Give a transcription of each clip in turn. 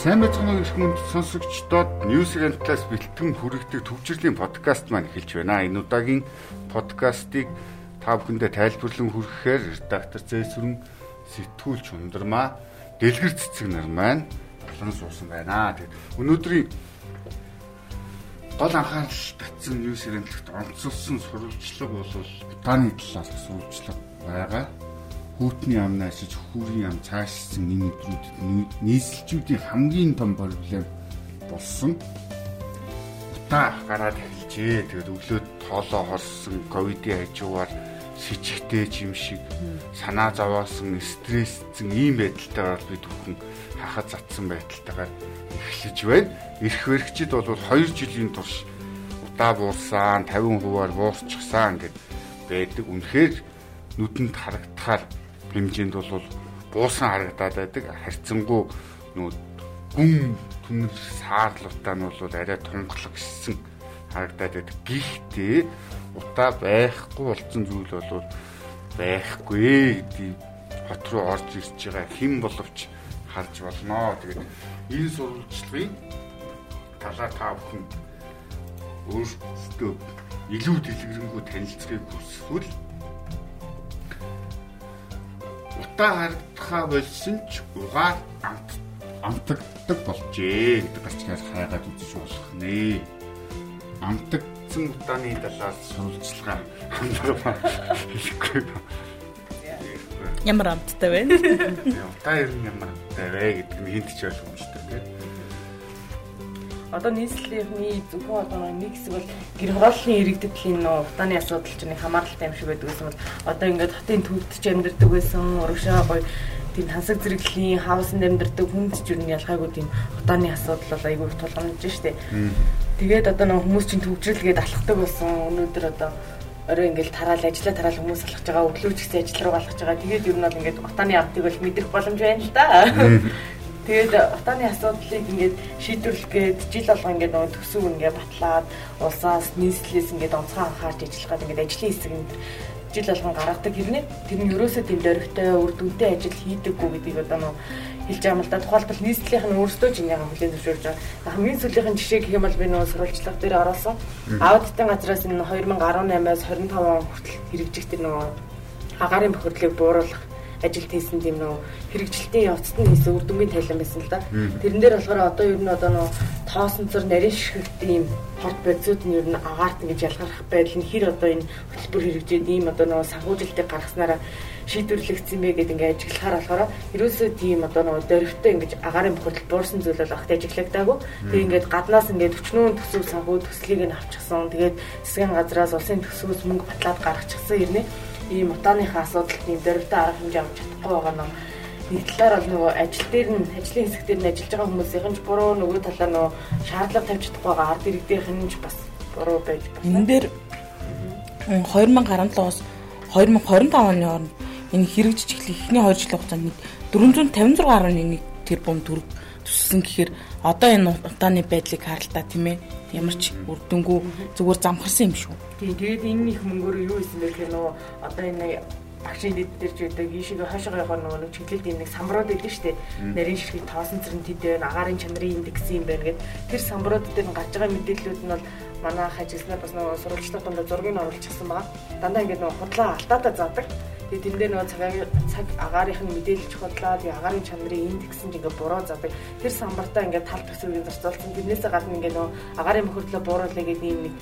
Сайн мэцхан өрх мөнд сонсогчдод News Rent-аас бэлтгэн хүрэгдэг төвчрлийн подкаст маань эхэлж байна. Энэ удаагийн подкастыг та бүхэндээ тайлбарлан хүргэхээр редактор Зэсвэрэн сэтгүүлч ундрмаа дэлгэр цэцэг нар маань болон суусан байна. Тэгээд өнөөдрийн гол анхаарал татсан News Rent-т онцлсон сурвалжлага бол Бутаны талаар сурвалжлага байгаа хүүтний ам наашиж хүүрийн ам цаашсан энэ өдрүүдэд нийслэлчүүдийн хамгийн том проблем болсон. Утаа гараад эхэлжээ. Тэгээд өглөө тоолоо хорсон ковидын хажуугаар сэжигтэй юм шиг санаа зовоосон стрессцэн ийм байдалтайгаар бид бүхэн хахад затсан байдалтайгаар эхлэж байна. Ирэх баригчид бол 2 жилийн турш удаа буурсан, 50%-аар буурчихсан гэд байдаг. Үнэхээр нүдэнд харагдахаар хэмжээнд бол буусан харагдаад байдаг. Харьцангуй нүү гүн түнэр саарлуудаа нь бол арай тунгалгсан харагдаад байдаг. Гэхдээ утаа байхгүй болсон зүйл бол байхгүй гэдэг хот руу орж ирж байгаа хэн боловч харж болно. Тэгээд энэ сурвалжлагын талаар та бүхэн өөрсдөө илүү дэлгэрэнгүй танилцахыг хүсвэл утаа харагдахаа болсон ч угаар амт амтагддаг болжээ гэдэг гачгаас хайгаад үзэж болох нэ. Амтагдсан утааны талаас сурвалжлага хандгаа хэлэхгүй. Ямар амттай вэ? Утаа ер нь ямар амттай вэ гэдэг нь хинт ч ойлгомжтой тийм одоо нийслэлийн зөвхөн одоо нэг хэсэг бол гэр хорооллын иргэдэдлийн нөө утааны асуудал чинь хамааралтай юм шиг байдаг гэсэн бол одоо ингээд хотын төвдч амьдардаг байсан урагшаа гоё тийм хансаг зэрэглэлийн хаусанд амьдардаг хүнд ч юу ялгаагүй тийм утааны асуудал бол айгүй тулгамж штэ. Тэгээд одоо нэг хүмүүс чинь төвжрэлгээд алхдаг болсон өнөөдөр одоо орой ингээл тараал ажиллаа тараал хүмүүс алхаж байгаа өглөө ч гэсэн ажил руу алхаж байгаа. Тэгээд ер нь бол ингээд утааны амтыг бол мэдрэх боломж байна л да. Тэгээд утааны асуудлыг ингээд шийдвэрлэх гээд жил болго ингээд нөгөө төсөв ингээд батлаад улсаас нийслэлээс ингээд онцгой анхаарч ажиллахад ингээд ажлын хэсэг энэ жил болгон гаргадаг хэрнээ тэр нь ерөөсөө тийм дөрвтэй үр дүнтэй ажил хийдэггүй гэдгийг одоо нөө хэлж байгаа юм л да. Тухайлбал нийслэлийнх нь өөрсдөө ч яг хүлээн зөвшөөрж байгаа. Хамгийн сүүлийн жишээ гэх юм бол би нөө сурвалжлага дээр ороосон. Аудитын газраас энэ 2018-аас 25 он хүртэл хэрэгжих тэр нөө агаарын бохирдлыг бууруулах ажилт хийсэн тийм нөө хэрэгжилтийн явцад нь хийсэн үр дүнгийн тайлан байсан л да. Тэрэн дээр болохоор одоо ер нь одоо нөө тоосонцор нарийн шигт ийм хот бодисууд нь ер нь агаарт ингэж ялгарх байдал нь хэр одоо энэ хөтөлбөр хэрэгжээд ийм одоо нөө санхүүжилтийг гаргаснараа шийдвэрлэгдсэн бэ гэдэг ингээд ажиглахаар болохоор ерөөсөө тийм одоо нөгөө дөрвтэй ингэж агаарын бохирдол буурсан зүйл бол огт ажиглагдаагүй. Тэгээ ингээд гаднаас ингээд өчнөө төсөв санхүү төслийг нь авчихсан. Тэгээд засгийн газраас улсын төсвөөс мөнгө батлаад гаргачихсан ирнэ ийм утааныхаа асуудалд ийм дөрвтэй арга хэмжээ авч чадахгүй байгаа нь нэг талаар бол нөгөө ажил дээр нь ажлын хэсэг дээр нь ажиллаж байгаа хүмүүсийн ч буруу нөгөө талаар нөгөө шаардлага тавьж чадахгүй байгаа ард иргэдийнх нь ч бас буруу байж байна. Энэ дээр 2017-оос 2025 оны хооронд энэ хэрэгжиж эхлэх эхний 2 жилийн хугацаанд 456.1 тэрбум төгрөг төссөн гэхээр одоо энэ утааны байдлыг харалтаа тийм ээ ямар ч үр дүнгүй зүгээр замхарсан юм шүү. Тийм тэгээд энэ их мөнгөөр юу хийсэн бэ гэхээр нөгөө одоо энэ багшийн дэд дээр ч байдаг ийшээ хойшоо явах нөгөө чиглэлд юм нэг самбарууд байдаг шүү дээ. Нарийн ширхэг тоосон цэрэн тэд байна, агаарын чанарын индекс юм байна гэд тэр самбарууд дээр нь гарч байгаа мэдээллүүд нь бол манай хажилснаар бас нөгөө сурвалжлах донд зургийг оруулчихсан байгаа. Дандаа ингээд нөгөө худлаа алтаатаа заадаг. Тэгээд тэн дээр нөгөө цагаан цаг агаарынх нь мэдээлж худлаа тэгээд агарын чанарын индекс нь ингээ буруу задаг. Тэр самбартаа ингээ тал төсвийг зарцуулсан. Тэрнээсээ гадна ингээ нөгөө агарын бохирдлоо бууруулъя гэдэг ийм нэг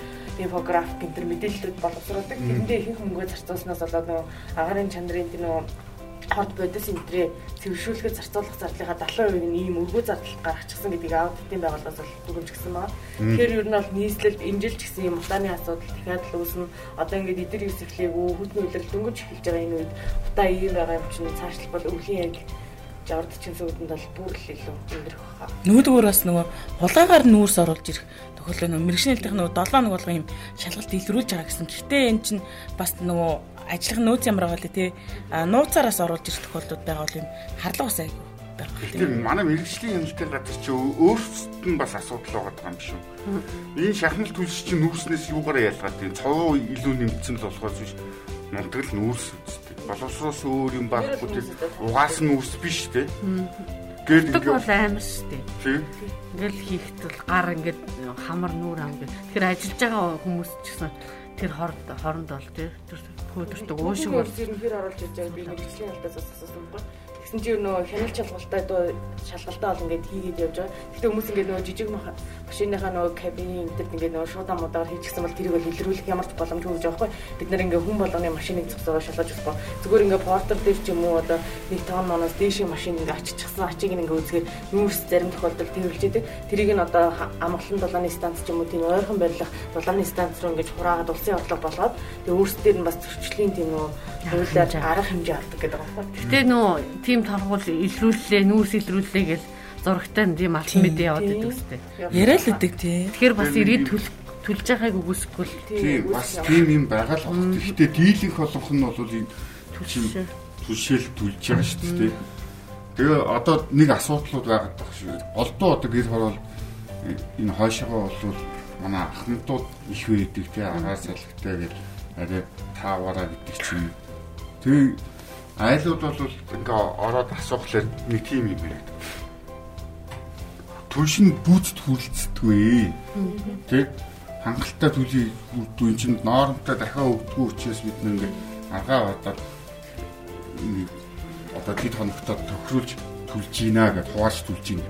инфографик энэ төр мэдээллүүд боловсруулдаг. Тэрэндээ ихэнх мөнгөө зарцуулснаас болоод нөгөө агарын чанарын тэр нөгөө хот бодис энтрээ цэвэршүүлэхэд зарцуулах зардлынхаа 70% нь ийм өргөө зардал гаргачихсан гэдгийг аудитын байгууллагаас бол дүгнжсэн байна. Тэгэхээр ер нь бол нийслэлд энэ жил ч гэсэн юм утааны асуудал дахиад л үүснэ. Одоо ингээд эдэр үү, хөдөлгөөн үйлрэл дөнгөж эхэлж байгаа энэ үед утаа ийм байгаа юм чинь цаашлах бол өвлийн яг жавд чинь сүйдэнд бол бүр л илүү өндөр баха. Нөгөөдгөр бас нөгөө хулгайгаар нүүрс оруулж ирэх тохиолдол нөгөө мэрэгшнэлтийнх нөгөө 7 нэг болгоо юм шалгалт илрүүлж байгаа гэсэн. Гэхдээ эн чинь бас нөгөө ажиллах нөөц ямар байгаа лээ тий. А нууцараас оруулж ирэх тохиолдод байгаа бол юм харлага бас айгүй байгаа. Тэгэхээр манай мэрэгжлийн хяналтын газар чи өөрсдөд нь бас асуудал байгаа юм шүү. Энэ шахмал төлс чинь нүүрснээс юугаараа ялгаад тийм цовоо илүү нэмсэн л болохоос биш. Мундаг л нүүрс үстэй. Боловсроос өөр юм байхгүй тийм угаас нь үрс биш тийм. Гээд Тэг бол амар шүү дээ. тийм. Ингээл хийхэд бол гар ингээд хамар нүүр ам ингээд. Тэгэхээр ажиллаж байгаа хүмүүс ч гэсэн тэр хоронд хоронд бол тий тэр хөөдөртөг уушиг бол зэрнхээр оруулж иж байгаа би мэрэгжлийн алдаас асуусан байхгүй. Тэгсэн чинь нөгөө хяналт шалгалтай дөө шалгалтай бол ингээд хийгээд явж байгаа. Гэхдээ хүмүүс ингээд нөгөө жижиг машиныхаа нөгөө кабины энтерд ингээд нөгөө шуудаа модаар хийчихсэн бол тэрийг бол илрүүлэх ямар ч боломжгүй гэж байгаа байхгүй. Бид нар ингээд хүн болгоны машиныг зогсоогоо шалгаж болохгүй. Зүгээр ингээд портер дээр ч юм уу одоо нэг тон ноноос дээшийн машин ингээд аччихсан ачиг ингээд үзгээд нүүрс зарим тохиолдолд тэрвэлж идэг. Тэрийг нь одоо амгалан долооны станц ч юм уу тийм ойрхон барилах долооны станц руу ингээд хураагаад улсын орлого болгоод тэгээ өөрсдөр нь бас зөрчлийн тийм нөгөө хуулиар арга хэмжээ авдаг гэдэг байгаа байхгүй. Гэтэ нөө тим тархуул илрүүллээ, нүүрс илрүүллээ гэж зурагтай нь тийм алт мэдээ яваад байдаг үстэй. Яриа л үдэг тий. Тэгэхээр бас ирээд түл түлж байгааг үгүйсэхгүй л Тийм бас тийм юм байгаа л байна. Гэхдээ дийлэнх болгох нь бол энэ түлшил түлшил түлж байгаа шүү дээ. Тэгээ одоо нэг асуудлууд байгаа шүү. Голдуу одоо гэр хороол энэ хойшоогоо бол манай ахмадууд их байдаг тий агаар салхитай гэж арай таавараа гэдэг чинь. Тэгээ айлууд бол ингээ ороод асуухлаар нэг тийм юм яриад. Түлшин бүүцэд хүрлцдэггүй. Тэг хангалттай төлөй хүрдүү чинь ноормтой дахиад өгдөггүй учраас бид нэг аргаа бодоод одоо хэд хоногтоо тохируулж түлж гинэ гэж хувааж түлж гин.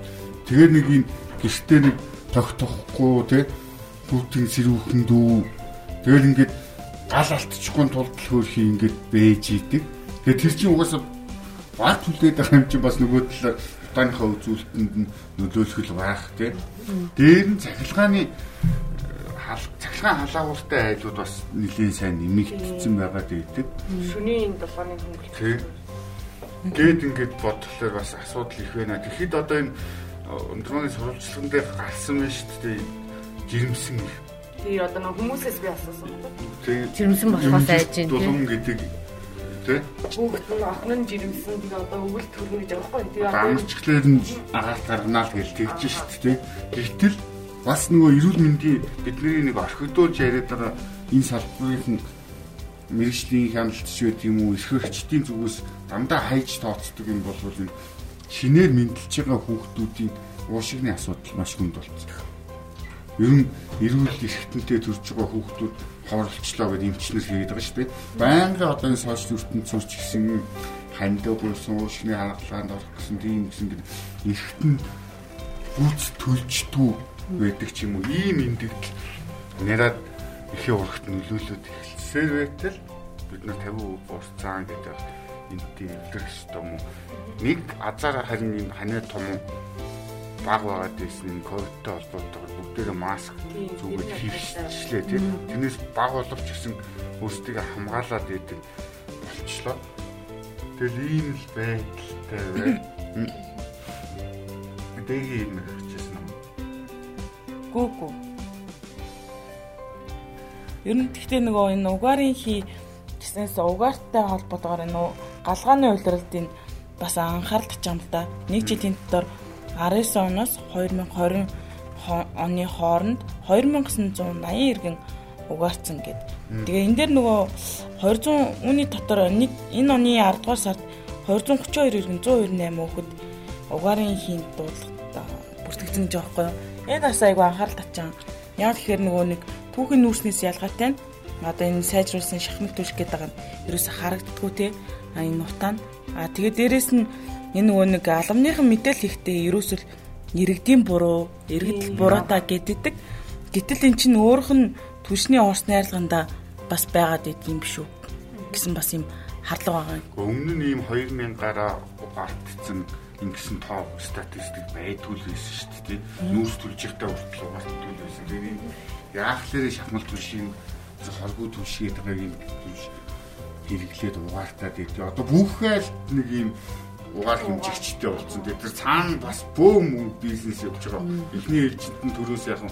Тэгээ нэг юм гэртээ нэг тогтохгүй тий бүгдийн сэрүүхэн дүү. Тэгэл ингээд гал алтчихгүй тулд л хөөрхий ингээд бэж идэг. Тэгээ тэр чинь угаасаа баг түлээд байгаа юм чинь бас нөгөө талаар тааныхаа үзүүлэлтэнд нь нөлөөлөх байх тий. Дээр нь цахилгааны цахилгаан халаагууртай айлууд бас нэлээд сайн нэмэгдсэн байгаа гэдэг. Шөнийн долооны хөнгөлөлт. Гээд ингээд бодлоо бас асуудал их байна. Тэгэхэд одоо энэ өндрөөний сурвалжлагын дээр гарсан байна шүү дээ. Жирэмсэн их. Тий одоо нэг хүмүүсээс би асуусан. Тий. жирэмсэн болохоос айж тий. Дулуун гэдэг тий. Бүгд нь охин нь жирэмсэн тэгээ одоо өвөл төрнө гэж байгаа байхгүй. Одоо Гамчглаар нь агаар гарганаа л гэж тэгж шүү дээ. Гэвтэл бас нөгөө эрүүл мэндийн бидний нэг орхигдуулж яриад байгаа энэ салбарын мэрэгжлийн хяналтч байт юм уу эрхэгчдийн зүгээс дандаа хайж тооцдог юм бол энэ шинээр мэдлж байгаа хүүхдүүдийн уушигны асуудал маш хүнд болчихсон. Ер нь эрүүл эрхтэнтэй төрж байгаа хүүхдүүд хорлолцлоо гэдэг эмчнэр хийгээд байгаа шүү дээ. Байнга одоо энэ сошиал ертөнд сурч гисэн хандаа буйсан уушигны хаалгаанд орох гэсэн тийм гэсэн эрхтэн гүц төлждүү байдаг ч юм уу ийм эндэгдэл нараад ихе урагт нөлөөлөд эхэлсээр байтал бид нар 50% буурцаан гэдэг энтэй илэрх юм нэг азар харин энэ ханаа том баг байгаад байсан энэ ковидтой холбоотойгоор бүгдээрээ маск зүгээд хийвчлээ тийм тэрнээс баг боловч гэсэн өөрсдөө хамгаалаад идэг болчлоо тэгэл ийм л байдалтай бай. Дэги юм хэрэгжсэн юм. Гүү гүү. Ер нь гэхдээ нөгөө энэ угаарын хий гэснээс угаартай холбоотойгоор энэ галгааны улиралдын бас анхаарал татж юм л да. Нэг жилийн дотор 19 оноос 2020 оны хооронд 2980 иргэн угаарцсан гэд. Тэгээ энэ дээр нөгөө 200 үүний дотор нэг энэ оны 10 дугаар сард 232 иргэн 198 хүүхэд угаарын хийнд дуудлага бүртгэгдсэн гэж байгаа юу? Энэ бас айгу анхаарал татчаан. Яг тэгэхээр нөгөө нэг түүхийн нүүрснээс ялгаатай нь одоо энэ сайжруулсан шахмал түлх гэдэг байгаа нь ерөөсө харагддггүй те. А энэ утаа нь. А тэгээ дээрэс нь энэ нөгөө нэг аламныхан мэдээлэл ихтэй ерөөсөл иргэдийн буруу, иргэдэл буруудаа гэдэг. Гэтэл эн чинь өөрөх нь түлшний орс найрлаганда бас байгаад идэв юм биш үү гэсэн бас юм харлага байгаа. Өмнө нь ийм 2000 гараа гартцсан ингэсэн тоо статистик байдгүй л байсан шүү дээ. Нүүрс төлж ихтэй хүртэл угаалтгүй байсан. Тэгээ ийм яахлаарэ шахмал түлшийн холгүй түлшгээд байгааг юм хэрэглээд угаартаад идэв. Одоо бүхээ л нэг ийм угаал хэмжигчтэй болсон. Тэгээ тэр цаана бас бөөм бизнес явж байгаа. Эхний ээлжинд нь төрөөс яхан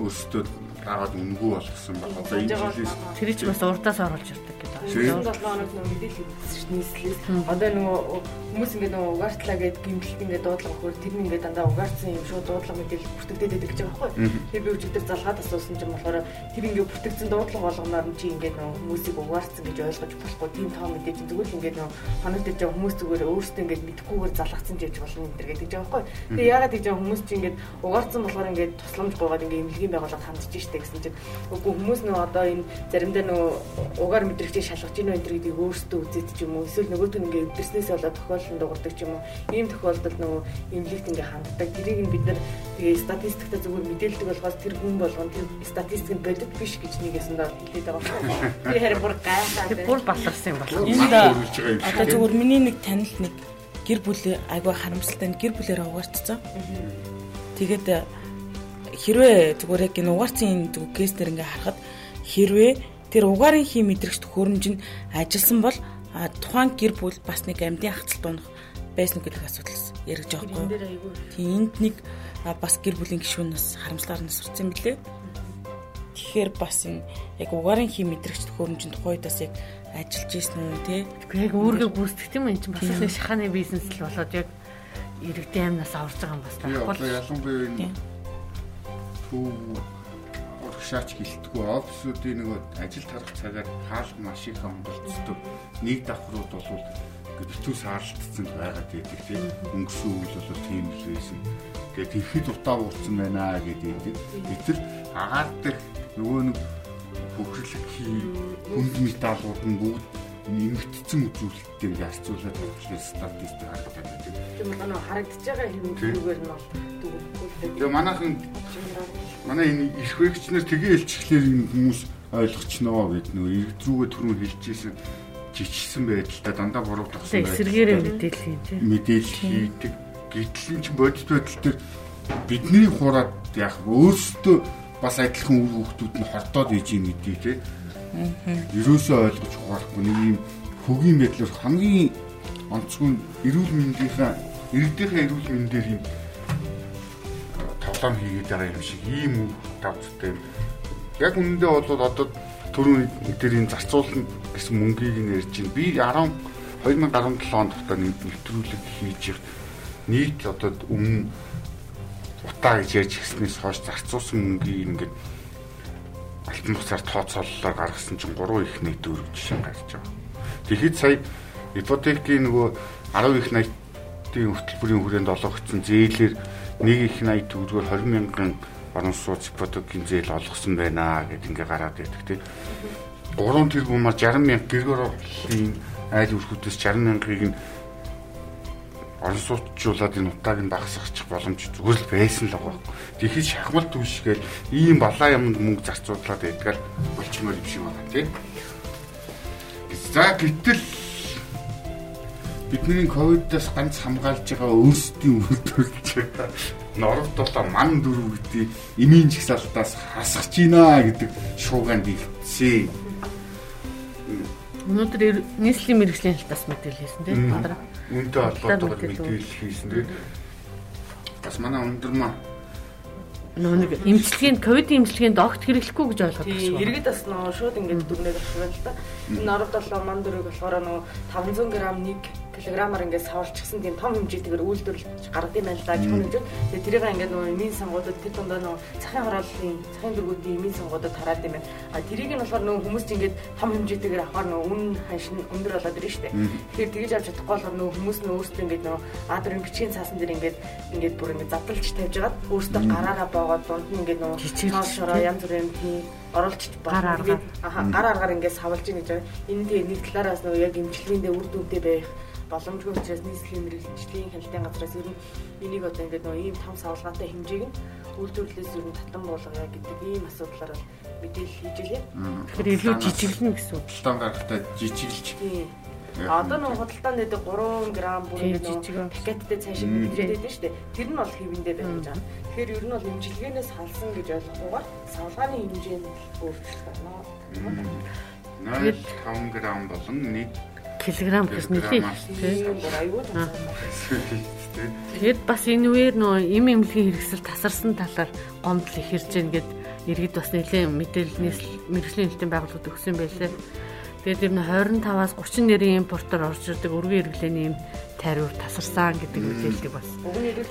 өөрсдөө дараагаад өнгөө болгосон баг. Одоо энэ жилээс Тэр чинь бас урдаас оруулж ирдэг гэдэг. Тийм. 7 хоног нөгөө мэдээлэл өгсөн шүү нийслэлээс. Одоо нөгөө хүмүүс ингээд нөгөө угаартлаа гэд гимтэлт ингээд дуудлага өгөхөөр тэр нь ингээд дандаа угаарсан юм шүү дуудлага мэдээлэл бүртгэдэг гэдэг ч байгаа байхгүй. Тэр би өчигдөр залгаад асуусан чинь болохоор тэр ингээд бүртгэгдсэн дуудлага болгоноор нь чи ингээд нөгөө хүмүүсийг угаарсан гэж ойлгож болохгүй тийм тоо мэдээж зүгээр л ингээд нөгөө хоног дээр жаа хүмүүс зүгээр өөрсдөө ингээд мэдхгүйгээр залгацсан гэж болно энэ төр гэдэг байгаа байхгүй. Тэгээ ягаад гэж хүмүүс чи ингээд угаарсан болохоор ингээд тусламж гоогаад ингээд эмнэлгийн байгууллага хандж штэ гэсэн чинь үгүй хүмүүс нөгөө одоо энэ заримдаа нөгөө угаар мэдрэгчийг шалгаж ийн энэ гэдгийг өөрсдөө үзээд ч юм уу эсвэл нөгөөдөө ингээ өвдөрснээс болоод тохиолдолд дуурдаг ч юм уу ийм тохиолдолд нөгөө эмнэлэгт ингээ ханддаг тэрийг нь бид нар тэгээ статистикта зүгээр мэдээлдэг болохоос тэр хүн болгон тэр статистик нь бодит биш гэж нэгээс нь хэлээд байгаа байна. Би харин бүр гайхаад Тэр бүр баларсан юм байна. Энд юм одоо зүгээр миний нэг танил нэг гэр бүлээ айгүй харамсалтай нь гэр бүлээрээ угаарцсан. Тэгээд хэрвээ зүгээр яг энэ угаарцсан энэ кейснэр ингээ харахад хэрвээ тэр угаарын хий мэдрэгч төхөөрөмж нь ажилласан бол тухайн гэр бүл бас нэг амьдын хацалт унах байсан гэдэг асуудал яригж байгаа байхгүй Тийм энд нэг бас гэр бүлийн гишүүн бас харамсалаар нь сурцсан билээ. Тэгэхээр бас энэ яг угаарын хий мэдрэгч төхөөрөмжийн тухайд бас яг ажиллаж ийсэн үү те яг үүргээ гүйцэтгэх юм энэ чинь бас нэг шахааны бизнес л болоод яг иргэдийн амнаас аварж байгаа юм таахгүй. одоо ялангуяа энэ. Төв урагшаач гэлтгүү офисуудын нэг ажил тарах цагаар хаалга маш их хямдалцдаг. Нэг давхрууд бол битүү саарлтцсан байгаад байдаг тийм өнгөрсөн үйл бол тийм л байсан. Тэгээд ихэд утаа уурсан байна гэдэг. Нар агаар дэх нөгөө нэг хөхрлөг хий хүнд металлууд нь бүгд нэмэгдсэн үзүүлэлтээр ярцуулаад тавьчихсан статистик харагдаад байдаг. тийм нөгөө харагдаж байгаа Тийм. зүгээр нь бол дүгнэлтэй. Тэгээ манайхан манай энэ их хвэгчнэр тгээ хэлчихлээр энэ хүмүүс ойлгочихноо гэд нөгөө иргэд рүүгээ түрүү хэлчихсэн жичсэн байдалтай дандаа буруутгасан Тэгээ эсэргээрээ мэдээлэл юм тий. мэдээлэл хийдэг. Гэтэл энэ ч бодит байдал дээр бидний хураад яг өөрсдөө бас адилхан үр хөвгтүүд нь хортоод иж юм гэдгийг те. Ерөөсөө ойлгож ухаарахгүй нэг юм хөгийн байдлаар хамгийн онцгой эрүүл мэндийнхаа иргэдийнхээ эрүүл мэндээр юм тоглоом хийгээд байгаа юм шиг ийм үр тавцтай. Яг үнэндээ бол одоо дээр энэ зарцуулна гэсэн мөнгийг нь ярьж байна. Би 10 2017 онд нэг нэвтрүүлэг хийж нийт одоо өмнө утаа гэж ярьж гиснээс хойш зарцуулсан мөнгийг ингээд алтан бусаар тооцооллоор гаргасан чинь 3 их нэг дөрөв жишээ гарч байгаа. Тэгэхэд сая ипотекийн нөгөө 10 их 80-ийн хөтөлбөрийн хүрээнд олгогдсон зээлээр нэг их 80 төгрөгөөр 20 мянган орон сууц ипотекийн зээл олгосон байна гэд ингээ гараад байдаг тийм. 3 тэрбумаар 60 мянга гэргээр орлын айл өрхүүдээс 60 мянгаыг нь орон сууцжуулаад энэ утааг нь багасгачих боломж зүгээр л байсан л байгаа. Тэгэхэд шахмал түвшгээл ийм балаа юмд мөнгө зарцуулаад байдгаар болчмоор юм шиг байна тийм. За гэтэл бидний ковидоос ганц хамгаалж байгаа өөрсдийн үйлдвэрлэж байгаа норд болоо ман дөрөв гэдэг эмийн жигсаалтаас хасгаж гинэ гэдэг шууганд илтсэн. Өнөөдөр нийслэлийн мэрэгжлийн хэлтас мэдээлэл хийсэн тий. Мм. Бадраа. Үнтэй холбоотойгоор мэдээлэл. хийсэн. Тэгээд бас манай өндөр маа нэг эмчилгээнд ковидын эмчилгээнд огт хэрэглэхгүй гэж ойлгоод Тийм, байна. иргэд бас нөгөө шууд ингээд дүрнээд авчихсан л та. Энэ ород болоо ман дөрөв болохоор нөгөө 500 г 1 кг-аар ингээд савлчихсан тийм том хэмжээтэйгээр үйлдвэрлэж гаргад юм байна л да. Жихүүн хэмжээ. Тэгээ тэрийг ингээд нөгөө эмийн сонгуудад тэр дундаа нөгөө цахин хорооллын цахин дөргүүдийн эмийн сонгуудад тараад юм байна. А тэрийг нь болохоор нөгөө хүмүүс ингээд том хэмжээтэйгээр авахаар нөгөө үн ханшин өндөр болоод шүү дээ. Тэгэхээр тэгэж авч чадахгүй болохоор нөгөө хүмүүс нь өөрсдөө ингээд нөгөө адрын бичгийн цаасан дээр ингээд ингээд бүр ингээд задлж тавьж агаад өөрсдөө гараараа боогоод дунд нь ингээд нөгөө тоол шороо янз бүрийн тийм оруулчих Гар аргаар. аха гар аргаар ингээд савлж ийн гэж байгаа. Энэ тэгээ нэг талаараас нөгөө яг имчилгээндээ үр дүнтэй байх боломжгүй учраас нийслэлийн мэрэгжлийн хяналтын газраас ер нь энийг одоо ингээд нөгөө ийм том савлгаатай хэмжээг нь үйлдвэрлэлээс ер нь татан болгоё гэдэг ийм асуудлаар мэдээлэл хийж илээ. Тэгэхээр илүү жижиглэнэ гэсэн үг. худалдан гарахтаа жижиглж Одоо нэг худалдаанд дээр 3 г бүр Тийм, ингээд жижиг юм. нөгөө пакеттэй цаашаа мэдээд байдаг шүү дээ. Тэр нь бол хэвэндээ байх гэж байгаа. Тэгэхээр ер нь бол имчилгээнээс халсан гэж ойлгохгүйгээр савлгааны хэмжээ нь өөрчлөлт байна. 0.5 г болон 1 Килограмм Килограммаар. тий. Тийм Тэгээд бас энэ үеэр нөө им эмнэлгийн хэрэгсэл тасарсан талаар гомдол их ирж гэн гэд иргэд бас нэлээд мэдээлэл мэрэгжлийн хэлтийн байгууллагууд өгсөн байлээ. Тэгээд ер нь 25-аас 30 нэрийн импортоор орж ирдэг өргөн хэрэглээний юм тариур тасарсан гэдэг мэдээллийг бас.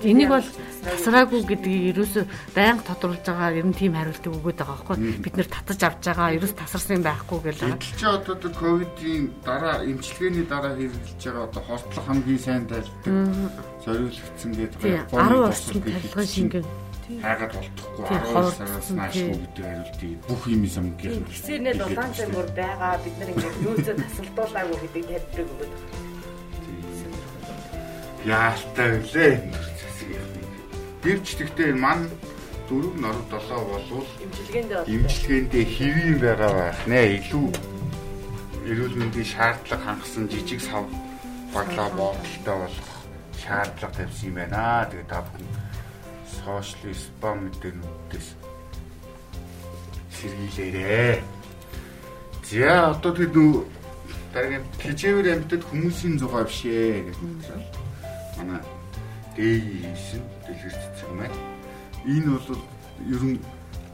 Энийг бол тасраагүй гэдгийг ерөөсө байнга тодруулж байгаа ер нь тийм хариултыг өгöd байгаа байхгүй. Бид нэр татаж авч байгаа ерөөс тасарсан байхгүй гэж чи одоо ковидын дараа эмчилгээний дараа хэрэгжилж байгаа одоо хортлох хамгийн сайн тайлбар зориулагдсан гэдэг 10 орчим тарилгын шингэн. хайгаад болтохгүй 12 сараас наашгүй гэдэг хариултыг бүх юм юм гэх. Гисэрнээ дулаан цамгуур байгаа. Бид нар ингээд юузээ тасалдуулаагүй гэдэг тайлбарыг өгöd байгаа. Яалтай үлээ. Гэвч тэгтээ ман дөрөв нор 7 болвол Имчилгээндээ имчилгээндээ хэвийн байгаа байх нэ илүү. Эрүүл мэндийн шаардлага хангасан жижиг сав баглаа боолтой болох шаардлага тавьсан юм байна. Тэгээ та бүхэн сошиал спам мэдээнүүдээс сэргийлээрээ. За одоо тэр нүү дараагийн хижээвэр амьтад хүмүүсийн зугаа биш ээ гэж байна. Манай дээшин дэлгэрч цэг маань. Энэ бол ер нь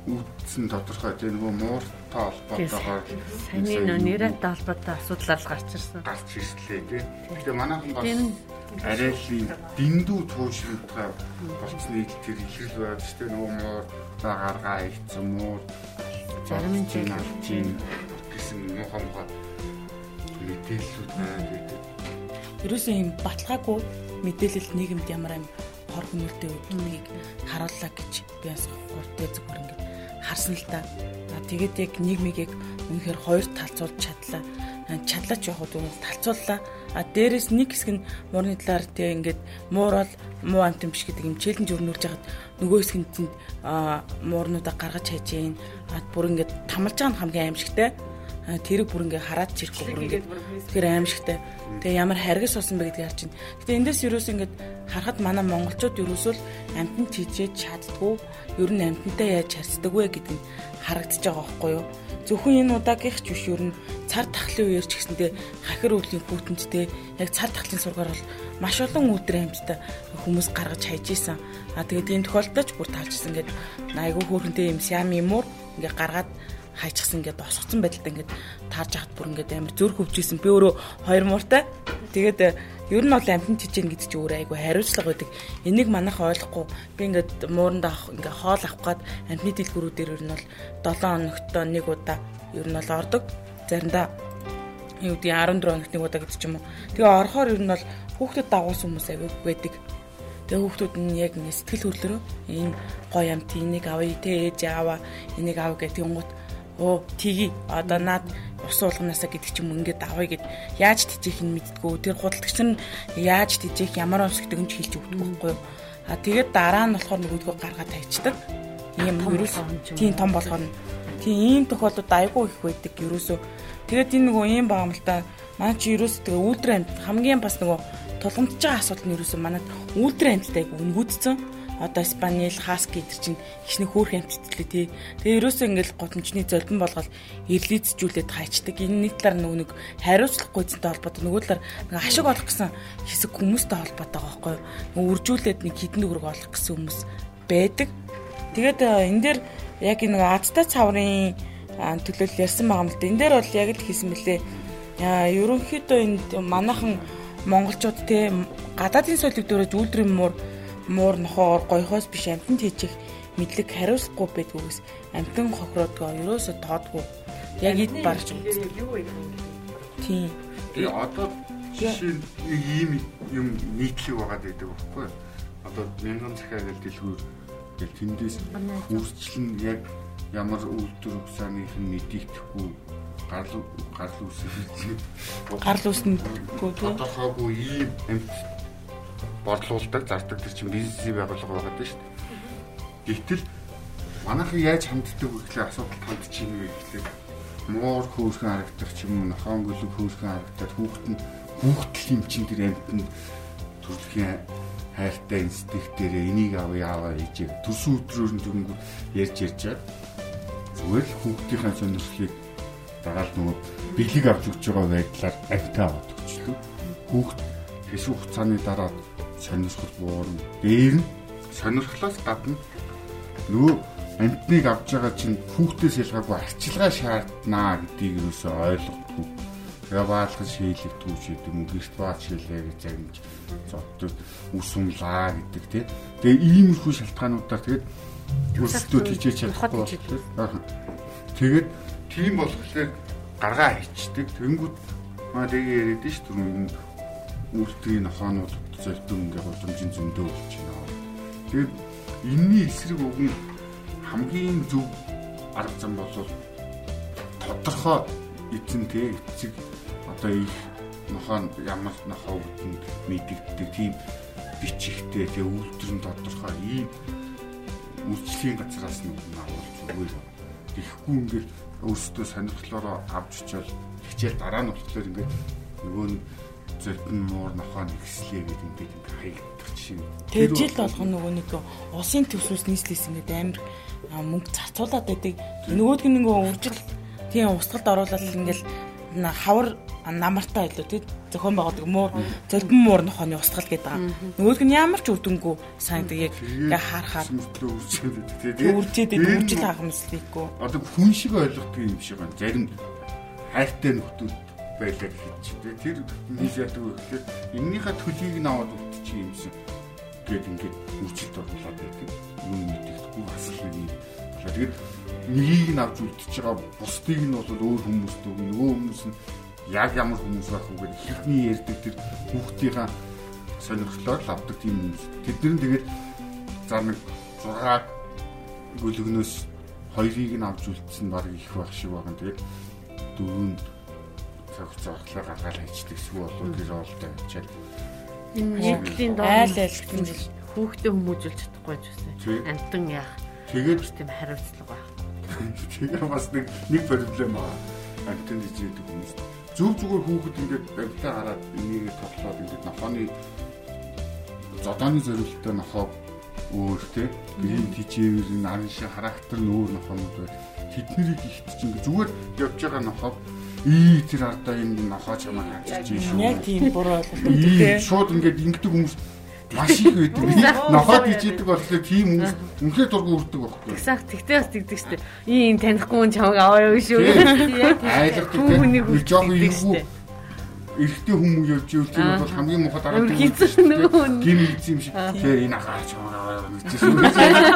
үүдсэн тодорхой тийм нөгөө мууртай холбоотойгоор Саний нөө нэрэнтэй холбоотой асуудлаар л гарч ирсэн. гарч ирслээ тийм. Гэхдээ манайхан бас арай л дэндүү туушралтай болцсны тэр ихрэл байдаг шүү дээ нөгөө муур за гаргаа ийцэн муур Зарим нь чинь чинь гэсэн муухай муухай мэдээллүүд байна гэдэг. Ерөөсөө юм баталгаагүй мэдээлэл нийгэмд ямар юм хор хүмүүртэй үүднийг харууллаа гэж би бас хурдтай зүгээр ингээд харсан л та. Тэгээд яг нийгмийг яг үнэхээр хоёр талцуулж чадлаа. Чадлаач яг хөө талцууллаа. А дээрэс нэг хэсэг нь муурны талаар тэг ингээд муур бол муу амт юм биш гэдэг юм челленж өрнүүлж хагаад нөгөө хэсэг нь тэнд муурнуудаа гаргаж хайж гин. А бүр ингээд тамалж байгаа нь хамгийн аимшигтай тэрэг бүр ингээ хараад чирэхгүй бүр ингээ тэр аимшигтай. Тэгээ ямар харгас болсон бэ гэдгийг харж байна. Гэтэ эндээс юус ингээд харахад манай монголчууд юусвол амтнд чижээж чаддгүй ер нь амтнтай яаж харцдаг вэ гэдэг нь харагдаж байгаа байхгүй юу? Зөвхөн энэ удаагийнх ч биш ер нь цар тахлын үеэр ч гэсэндээ хахир өвлийн хүүтэндтэй яг цар тахлын сургаар бол маш олон өдөр амьттай хүмүүс гаргаж хайж исэн. А тэгээд ийм тохиолдолд ч бүр талжсан гэдэг айгүй хөөрхөнтэй юм сям юмур ингээ гаргаад хайчихсан ингээд босгоцсон байдалтай ингээд таарж хат бүр ингээд амар зөөр хөвжсэн. Би өөрөө хоёр мууртай. Тэгээд ер нь бол амтнд чижээн гэдэг чи өөрөө айгу хариуцлага байдаг. Энийг манайх ойлгохгүй. Би ингээд мууранд авах ингээд хоол авах гад амтны дэлгүүрүүдээр ер нь бол 7 хоногт нэг удаа ер нь бол ордог. Заримдаа юу гэдэг 14 хоногт нэг удаа гэдэг ч юм уу. Тэгээ орохоор ер нь бол хүүхдэд дагуулсан хүмүүс айгу байдаг. Тэгээ хүүхдүүд нь яг ингэ сэтгэл хөдлөрөө энэ гоё амт энийг авъя те ээж аваа энийг ав гэдэг юм гут оо тгий одоо наад ус уулганаасаа гэдэг ч юм ингээд авъя гэд. Яаж тижээх нь мэдтгүү тэр худалдагч нь яаж тижээх ямар онс гэдэг нь ч хэлж өгдөг байхгүй юу? А тэгээд дараа нь болохоор нөгөөдгөө гаргаад тавьчихдаг. Ийм ерөөс тийм том болохоор тийм ийм тохиолдолд айгүй их байдаг ерөөсөө тэгээд энэ нөгөө ийм та манай чи ерөөсөө тэгээ үүлдрэ амт хамгийн бас нөгөө тулгамдж байгаа асуудал нь ерөөсөө манад үүлдрэ амттай айгүй өнгөдцөн одоо спаниел хаски гэдэг чинь ихний хөөх амттгэлээ тий. Тэгээ ерөөсөө ингээл гудамжны золбин болгоод ирлийцжүүлээд хайчдаг. Энэ нэг талаар нөгөө нэг хариуцлагагүй зэнтэй холбоотой нөгөө талаар нэг ашиг олох гэсэн хэсэг хүмүүстэй холбоотой байгаа байхгүй юу. Үржүүлээд нэг хідэн төгрөг олох гэсэн хүмүүс байдаг. Тэгээд энэ дээр яг нэг адтай цаврын төлөөлөл ярьсан байгаа юм л да. Энэ дээр бол яг л хийсэн мөлий. Ерөнхийдөө энд манайхан монголчууд те гадаадын соёлыг дөрөж үйлдвэрийн муур муур нохоор гоёхоос биш амтнд хийчих мэдлэг хариуцахгүй байдгүйгээс амтан хохиродгоо ерөөсө тоодгүй. Яг ид барж тийм. Тэгээ одоо жишээ нэг ийм юм нийтлэг байгаад байдаг байхгүй юу? Одоо мянган захиа гэж дэлгүүр гэл тэндээс үрчлэн яг ямар үйлдвэр угсааных нь мэдэгдэхгүй гарал гарал үүсгэж гарал үүснэгүй тийм тодорхойгүй. ийм амт борлуулдаг, зардаг тэр чинь бизнесийн байгууллага байгаад байна шүү дээ. Гэвтэл манайхан яаж ханддаг вэ гэхлээр асуудал хандчихна вэ гэхлээр муур хөөрхөн харагдах ч юм уу, нохон гөлөг хөөрхөн харагдаад хүүхэд нь хүүхдэл юм чинь тэр амтнд төрөлхийн хайртай инстинкт дээр энийг авъя аваа хийж төрсөн өдрөөр нь зүгэн ярьж ярьж чад зүгээр л хүүхдийнхээ сонирхлыг дагаад нөгөө бэлэг авч өгч байгаа байдлаар амтаа аваад өгчлөө. Хүүхд хэсэг хугацааны дараа сонирхол буурна. Дээр нь сонирхлоос гадна нөгөө амтныг авч байгаа чинь хүүхдээс ялгаагүй арчилгаа шаарднаа гэдгийг юусоо ойлгохгүй. Шийлэгдүү ч гэдэг юм гэрт баал шийлээ гэж загнаж зодтод үсүмлаа гэдэг тий. Тэгээ иймэрхүү шалтгаануудаар тэгээд өөрсдөө тийчээж чадахгүй болтой. Тэгээд тийм болохоор гаргаа хийчдэг. Тэнгүүд маа тэгээ яриад нь шүү дээ. Энэ үрдгийн нохоонууд зөлдөө ингээ гудамжийн зөндөө болж байна. Тэгээд энэний эсрэг уг нь хамгийн зөв арга зам бол тодорхой эзэн тэг эцэг одоо их нохоо ямар нохоо үдэнд мэдэгддэг тийм бичигтэй тэг үйлдвэр нь тодорхой ийм үйлчлэгийн газраас нь авах зүгээр. Тэгэхгүй ингээд өөрсдөө сонирхлоороо авч очивол хичээл дараа нь болохоор ингээд нөгөө нь зөрдөн муур нохоо нэгслээ гэдэг ингээд ингээд хаягддаг чинь. Тэр жил болгоно нөгөө нэг усын төсвөөс нийслээс ингээд амар мөнгө зарцуулаад байдаг. Нөгөөдг нь нөгөө үржил тийм устгалд оруулаад ингээд хавар намартай байлуу тий зохион байгуулдаг муур зөлбөн муур нохооны устгал гэдэг байгаа. Нөгөөх нь ямар ч үдэнгүй сайн яг яг харахаар үржээд үржил хагамслийггүй. Одоо хүн шиг ойлгодог юм шиг байна. Зарим хайртай нөхдүүд байлаа гэж тий тэр нийс яадаг вэ гэхээр эннийхээ төлийг нь аваад үлдчих юм шиг гээд ингээд үржилт оруулаад байдаг. Юу мэддэхгүй бас л нэг юм. Тэгээд нэгийг нь авч үлдчихэж байгаа бусдыг нь бол өөр хүмүүс дүү нөгөө хүмүүс нь яг ямар хүмүүс байх вэ гэдэг хэрхний ярьдаг тэр хүүхдийнхаа сонирхлоор л авдаг тийм хүмүүс. Тэднэр нь тэгээд за нэг 6 гүлгнөөс хоёрыг нь авч үлдсэн баг их байх шиг байна. Тэгээд дөрөв цаг хугацаа гаргаад хайчдаг шүү болоо тэр олтой авчаад энэ нийтлийн доор айл айлтын жил. хүүхдээ хүмүүжүүлж чадахгүй ч гэсэн амтан яах? Тэгээд тийм хариуцлага байх. Тэгээ бас нэг нэг проблем аа. Амтан дижээдэг хүмүүс. Зөв зүгээр хүүхэд ингээд барилтаа хараад энийг тоглоод ингээд нохооны зодооны зориултаа нохоо өөр те. Гэрийн тижээвэр нарийн шиг характер нь өөр нохоонууд бай. Тэднийг ихт чинь ингээд зүгээр явж байгаа нохоо ий тэр ардаа энэ нохоо чамаа хаачих чинь шүү. Яг тийм буруу ойлголт те. Шууд ингээд ингэдэг хүмүүс маш их байдаг. Нохоод ижидэг болохоор тийм хүмүүс үнхээр дургу үрдэг байхгүй. Тэгсах тэгтээ бас тэгдэг штеп. Ийм танихгүй хүн чамайг аваа юу шүү. Айлгдаг. Хүнийг жоохон юу эрэгтэй хүмүүс явж ивэл тийм бол хамгийн муухай дараа нь гим хийсэн юм шиг. Тэгэхээр энэ ахаа чамайг аваа гэсэн.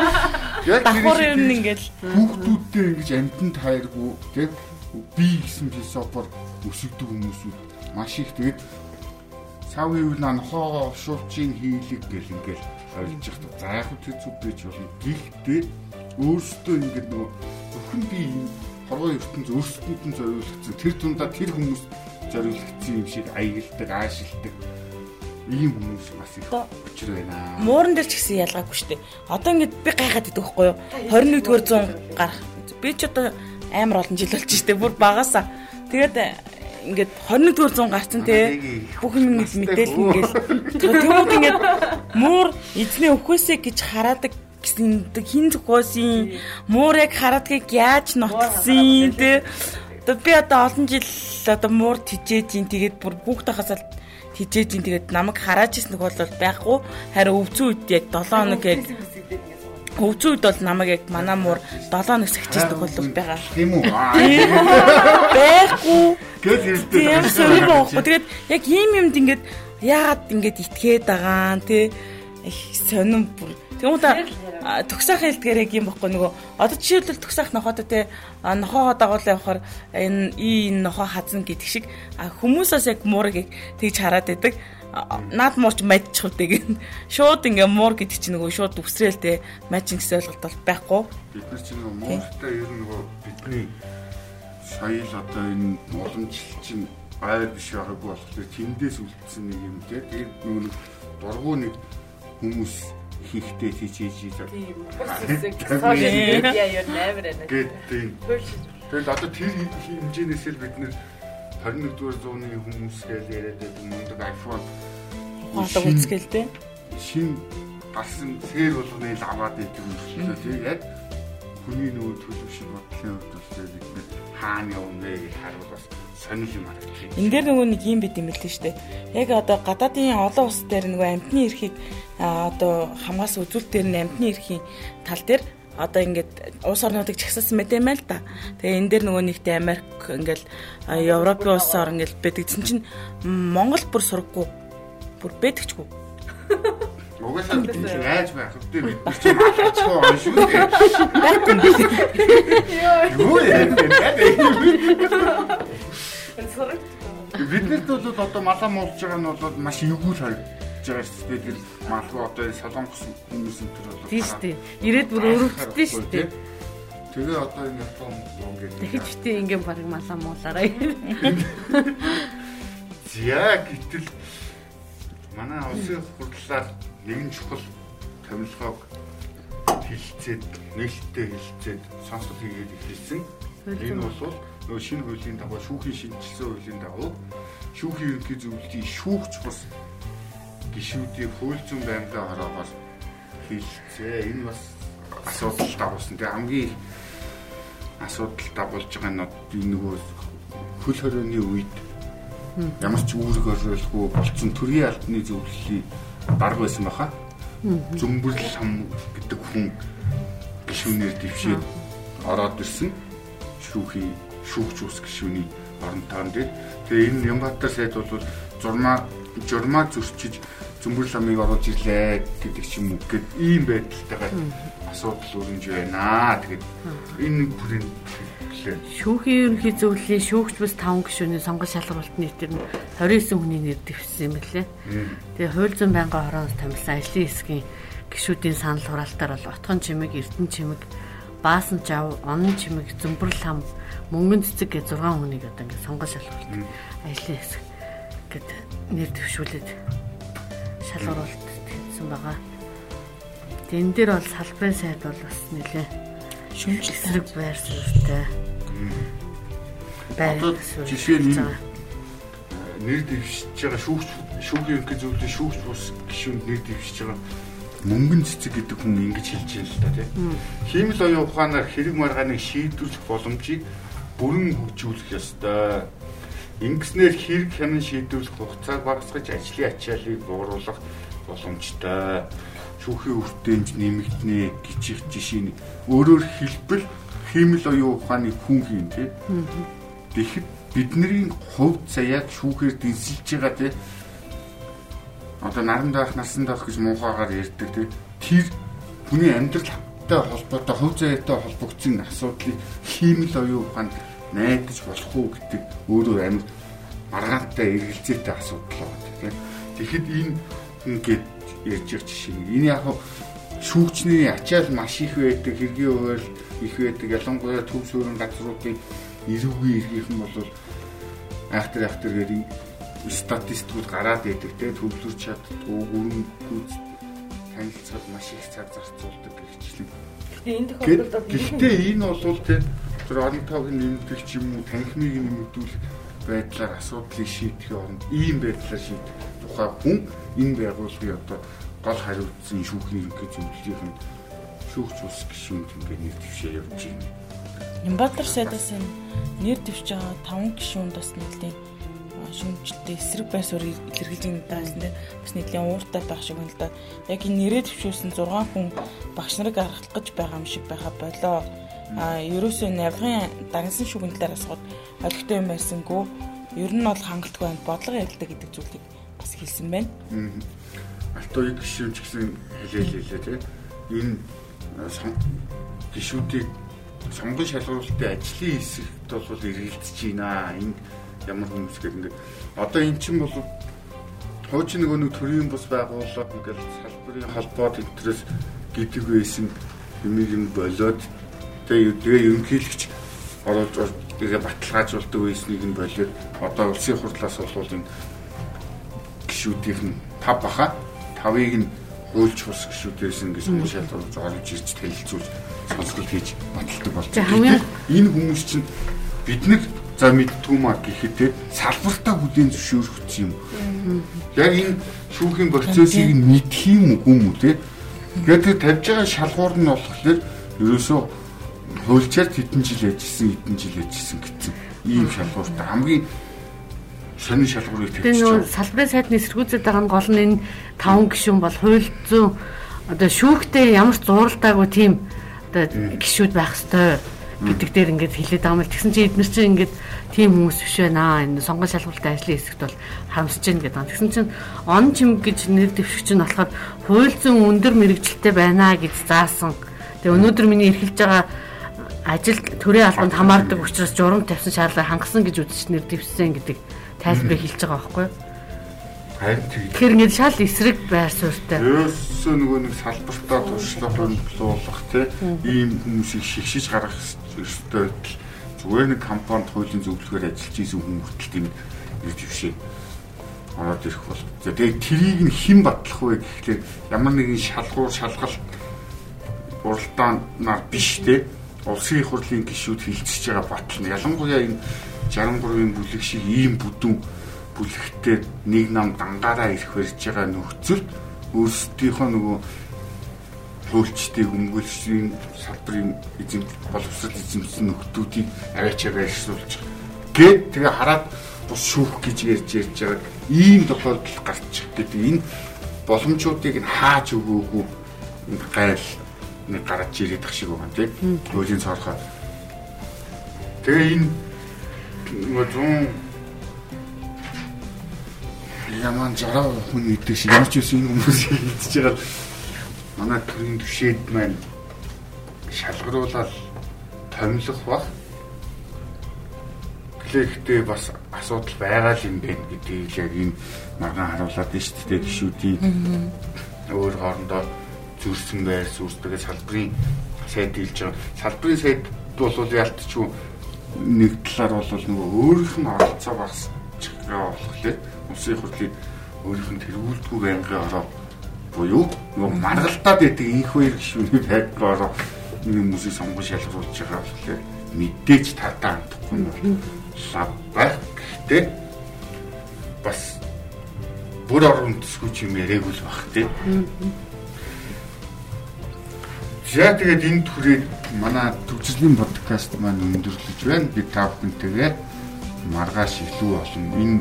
Яг давхар юм ингээл хүүхдүүдтэй ингэж амтан тайргүй тийм би гэсэн философор өсөгдөг хүмүүсүүд маш их тэгээд цав хийвэл нохоо шуучийн хийлэг гэл ингээл ойлгож явах. За яг зүг байж болно. Гэхдээ өөрөөсөө ингээд нөгөө зөвхөн би хорвоо ертөнц өөрсдөд нь зориулагдсан. Тэр тундаа тэр хүмүүс зориулагдсан юм шиг аягалдаг, аашилдаг ийм хүмүүс бас их учир байна. Мууран дээр ч гэсэн ялгаагүй шүү дээ. Одоо ингээд би гайхаад идэх байхгүй юу? 21-р зуун гарах. Би ч одоо амар олон жил болж штэ бүр багасаа. Тэгээд ингээд 21-р зуун гарцсан те. Бүх юм мэдээл ингээд. Тэгмүүд ингээд муур эзний өхөөсэй гэж хараадаг гэсэн хин зөхөөсийн муур яг хараадгийг яаж нотлсон те. Одоо би одоо олон жил одоо муур тижээж ин тэгээд бүр хүүхдээ хасаад тижээж ин тэгээд намайг харааж ирсэн бол байхгүй харин өвцөн үед яг 7 хоног яг Өвчүүд бол намайг яг манай муур 7 хоног сахиждаг бол байгаа. Тийм үү? Байхгүй. Гэл ирдэг. Тийм сонир боохгүй. Тэгээд яг ийм юмд ингээд яагаад ингээд итгээд байгаа те их сонирм бүр. Тэгмээ төгсөх хэлдгээр яг юм бохгүй нөгөө одоо жишээлбэл төгсөх нохоод те нохоо дагуул явахаар энэ энэ нохоо хазна гэдэг шиг хүмүүсээс яг муурыг тэгж хараад байдаг наад муурч мадчих үтэй гэн. Шууд ингээ муур гэдэг чинь нөгөө шууд үсрээл те мажин гэсэн ойлголт бол байхгүй. Бид нар чинь нөгөө мууртай ер нь нөгөө бидний соёл одоо энэ уламжлал чинь байр биш байгаагүй болохоор тэндээс үлдсэн нэг юм те. Тэгээд нөгөө дургуй нэг хүмүүс хийхтэй хийж хийж тийм сошиал медиа юу нэмэр байна. Тэгээд одоо тэр хэмжээнээс л бид нэр 21-р зууны хүмүүс гэж яриад байдаг мундаг iPhone хаалга үзгээл те. Шин гарсан сэр болгоны л аваад идэв юм шиг тийм яг хүний нөгөө төлөв шиг бодлын хувьд бид хаана явна гэж харуул бас сонир юм харагдчих. Энд дээр нөгөө нэг юм бид юм л дээ штэ. Яг одоо гадаадын олон улс дээр нөгөө амтны эрхийг одоо хамгаас үзүүлэлт дээр нь амтны эрхийн тал дээр одоо ингээд улс орнуудыг чагсаасан мэт юм байл та. Тэгээ энэ дээр нөгөө нэгтэй Америк ингээл Европын улсаар ингээл бэдэгдсэн чинь Монгол бүр сургаггүй. Бүр бэдэгчгүй. Угаасаа тийм яаж байх вэ? Бид нар ч малчгүй он шүү дээ. Юу яа вэ? Биднэрт бол одоо малаа муулж байгаа нь бол маш эвгүй харагдаж байгаа шүү дээ. Тэр малгүй одоо солонгос хүмүүс энэ төр бол Тийм шүү дээ. Ирээд бүр өрөвдсөн шүү дээ. Тэгээ одоо энэ Япон ингээд Тэгэхэд ч тийм ингээм баг малаа муулаарай. зя гэтэл манай улсын хурлаар нэгэн чухал томилгоог хилцээд нээлттэй хилцээд сонсол хийгээд эхэлсэн. Энэ бол нөгөө шинэ хуулийн дагуу шүүхийн шинжилсэн хуулийн дагуу шүүхийн ерөнхий зөвлөлийн шүүгч бус гишүүдийн хууль зүйн байнгын хороогоос хилцээ. Энэ бас асуудал дагуулсан. Тэгээ хамгийн асуудал дагуулж байгаа нь энэ нөгөө хөл хорионы үед ямар ч үүрэг оролцоогүй болцсон төрийн албаны зөвлөлийн дарга байсан баха. Зүмбэрл хам гэдэг хүн гишүүнээр дэвшээд ороод ирсэн. Шүүхийн шүүгч ус гишүүний оронтойн дээр. Тэгээ энэ Ямбатар сайд бол зурмаа журмаа зөрчиж зүмбэрл хамыг оруулж ирлээ гэдэг ч юм уу гэд ийм байдалтайгаар асуудал өрнж байна. Тэгээд энэ нэг бүрийн. Шүүхийн ерөнхий зөвлөлийн шүүгч бус 5 гишүүний сонгол шалгуулалт нийтээр нь 29 хүний нэр дэвшсэн юм билээ. Тэгээ хууль зүйн байнгын хороноос томилсон ажлын хэсгийн гишүүдийн санал хураалтаар бол Отгон чимэг, Эрдэнэ чимэг, Баасан жав, Онон чимэг, Зүмбэрл хам, Мөнгөн цэцэг гэ 6 хүнийг одоо ингээд сонгол шалгуулалт ажлын хэсэг гэд нэр дэвшүүлээд шалгуулалт хийсэн байгаа. Тэн дээр бол салбарын сайд бол бас нэлээ шүмжлэг байр суурьтай. Одоо жишээ нь энэ нэр дэвшиж байгаа шүүгч шүүхийн ерөнхий зөвлөлийн шүүгч бус гишүүнд нэр дэвшиж байгаа мөнгөн цэцэг гэдэг хүн ингэж хэлж байна л да тийм. Хиймэл оюун ухаанаар хэрэг маргааныг шийдвэрлэх боломжийг бүрэн хөгжүүлэх ёстой. Ингэснээр хэрэг хянан шийдвэрлэх хугацааг багасгаж ажлын ачааллыг бууруулах боломжтой. Шүүхийн үртэнд нэмэгднэ гिचих жишээ нь өөрөөр хэлбэл хиймэл оюун ухааны хүн хийн тийм. Тэгэхэд бидний хувь заяаг шүүхээр дэнсэлж байгаа тийм одоо наранд байх насанд байх гэж муухайгаар ярьдаг тийм тэр хүний амьдралтай холбоотой хувь заяатай холбогдсон асуудлыг хиймэл оюун ухаанд найдаж болох уу гэдэг өөрөө амар маргаантай эргэлзээтэй асуудал байна тийм тэгэхэд энэ ингээд ярьж байгаа жишээ энэ яг шүүгчний ачаал маш их байдаг хэргийн хувьд их байдаг ялангуяа төв суурин газруудын эрүүгийн эргийнхэн бол айхтар айхтар гэдэг статистикууд гараад идэг те төвлөрч чаддгүй өрөнгүүд танилцаад маш их цаг зарцуулдаг гэгчлэн. Гэхдээ энэ тохиолдолд гэхдээ энэ бол те тэр оронтойг нэмэгдэх ч юм уу танхимыг нэмэгдүүлэх байдлаар асуудлыг шийдэхин оронд ийм байдлаар шийдэх тухай хүн энэ байгууллагын одоо гол хариуцсан шүүхийн ерөнхий зөвлөлийн шүүгч ус гишүүнд ингээд нэр дэвшээ явж байна. Ямбатар сайдаас нэр дэвшиж байгаа 5 гишүүнд бас нэлийн шүмжтэй эсрэг байр суурь илэрхийлж байгаа гэсэн тийм бас нэлийн ууртай байх шиг байна л да. Яг энэ нэрээ төвшүүлсэн 6 хүн багш нарыг аргалах гэж байгаа юм шиг байха болоо. А ерөөсөө навгын дагнсан шүгэн талаар асууд олигтой юм байсангүй. Ер нь бол хангалтгүй байна. Бодлого ярилдаг гэдэг зүйлийг бас хэлсэн байна. Алтууи гişүүн ч гэсэн хэлээл хэлээ тийм. Энэ гişүүдийг сонгон шалгуулалтын ажлын хэсэгт бол эргэлдэж байна. Энэ ямар хүмүүс гэдэг ингээд одоо эн чинь бол хуучин нөгөө нэг төрийн бус байгууллага ингээд салбарын холбоо тэнтрээс гэдэг байсан юмыг юм болоод тэгээ ерөнхийлөгч оруулж тэгээ баталгаажуулдаг байсныг нь болоод одоо улсын хурлаас бол энэ гişүүдийнх нь тав баха тавыг нь хуульч ус гişүүдээс ингээд хүмүүс шалгуулж оруулж ирж танилцуулж сонсголт хийж баталдаг байна. Энэ хүмүүс чинь бид нар за мэдтгүй маа гэхэд салбартаа бүлийн зөвшөөрөх юм. Яг энэ шүүхийн процессыг мэдх юм хүм үү те. Тэгээд тэр тавьж байгаа шалгуур нь болохоор ерөөсөө хуульчаар хэдэн жил ажилласан, хэдэн жил ажилласан гэсэн ийм шалгууртай хамгийн сонин шалгуурыг тавьж байгаа. Тэгээд салбарын сайдны эсэргүүцэд байгаа нь гол нь энэ таван гишүүн бол хууль зүйн одоо шүүхтэй ямар ч зуралтаагүй тийм одоо гişүүд байх ёстой гэдэг дээр ингээд хэлээд байгаа юм л тэгсэн чинь эдгээр чинь ингээд тийм хүмүүс биш байна аа энэ сонгон шалгуулалтын ажлын хэсэгт бол харамсаж байна гэдэг. Тэгсэн чинь он чим гэж нэр дэвшигч нь болохоор хууль зүйн өндөр мэрэгжилтэй байна гэж заасан. Тэгээ өнөөдөр миний эрхэлж байгаа ажил төрийн албанд хамаардаг учраас журам тавьсан шаардлага хангасан гэж үзэж нэр дэвшсэн гэдэг тайлбарыг хэлж байгаа байхгүй юу? Харин тийм. Тэгэхээр ингээд шал эсрэг байр суурьтай. Ерөөсөө нөгөө нэг салбартаа туршлага хөндлөх тий ийм хүмүүсийг шигшиж гаргах ёстой байтал зүгээр нэг компанид хуулийн зөвлөхөөр ажиллаж исэн хүн хүртэл тийм ирж ившээ ороод ирэх бол. Тэгээд трийг нь хэн батлах вэ гэхлээр ямар нэгэн шалгуур шалгалт уралдаанаар биш те улсын их хурлын гишүүд хилцэж байгаа батлна. Ялангуяа энэ 63-ын бүлэг шиг ийм бүдүүн бүлэгтээ нэг нам дангаараа ирэх барьж байгаа нөхцөлд өөрсдийнхөө нөгөө хуульчдыг өмгөөлшийн салбарын эзэм боловсрол эзэмсэн нөхдүүдийг аваачаа байршуулж гээд тэгээ хараад бус шүүх гэж ярьж ярьж байгаа ийм тохиолдол гарчих гэдэг энэ боломжуудыг нь хааж өгөөгүй. Гайл нэг гараж ирээд ах шиг байгаа тийм хуулийн цаорхоо тэгээ энэ нөгөө Яман жараа хүн гэдэг шиг ямар ч үс энэ хүмүүсийг хийдэж байгаа. Манай төрийн төвшөөд маань шалгаруулаад томилох баг. Гэхдээ бас асуудал байгаа юм байна гэдгийг яг энэ маргаан харуулад байна шүү дээ гişүүдийн өөр хоорондоо зүрсэн байр сүрстэйгээ салбарын сайд хэлж байгаа. Салбарын сайд бол ялтчгүй нэг талаар бол нөгөө өөрийнх нь оролцоо багсчих болохоор улсын хурлыг өөрийнх нь тэргүүлдэггүй байнгын ороо буюу нөгөө маргалтаад байдаг инх хоёр гишүүний байдгаар ороо нэг хүмүүсийг сонгон шалгаруулж байгаа болохоор мэдээж татаа хандахгүй нь лав байх. Гэхдээ бас бүр орон төсгүй ч юм яриаггүй л бах тий. За тэгээд энэ түрээд манай төвчлийн подкаст маань өндөрлөж байна. Би та бүхэнтэйгээ маргааш илүү олон энэ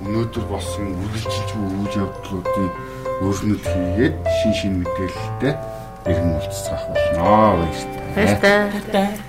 өнөөдөр болсон үргэлжилж буй үйл явдлуудыг өөрнөд хийгээд шин шин мэдээлэлтэй иргэн уулзах болно. Баярлалаа. Баярлалаа.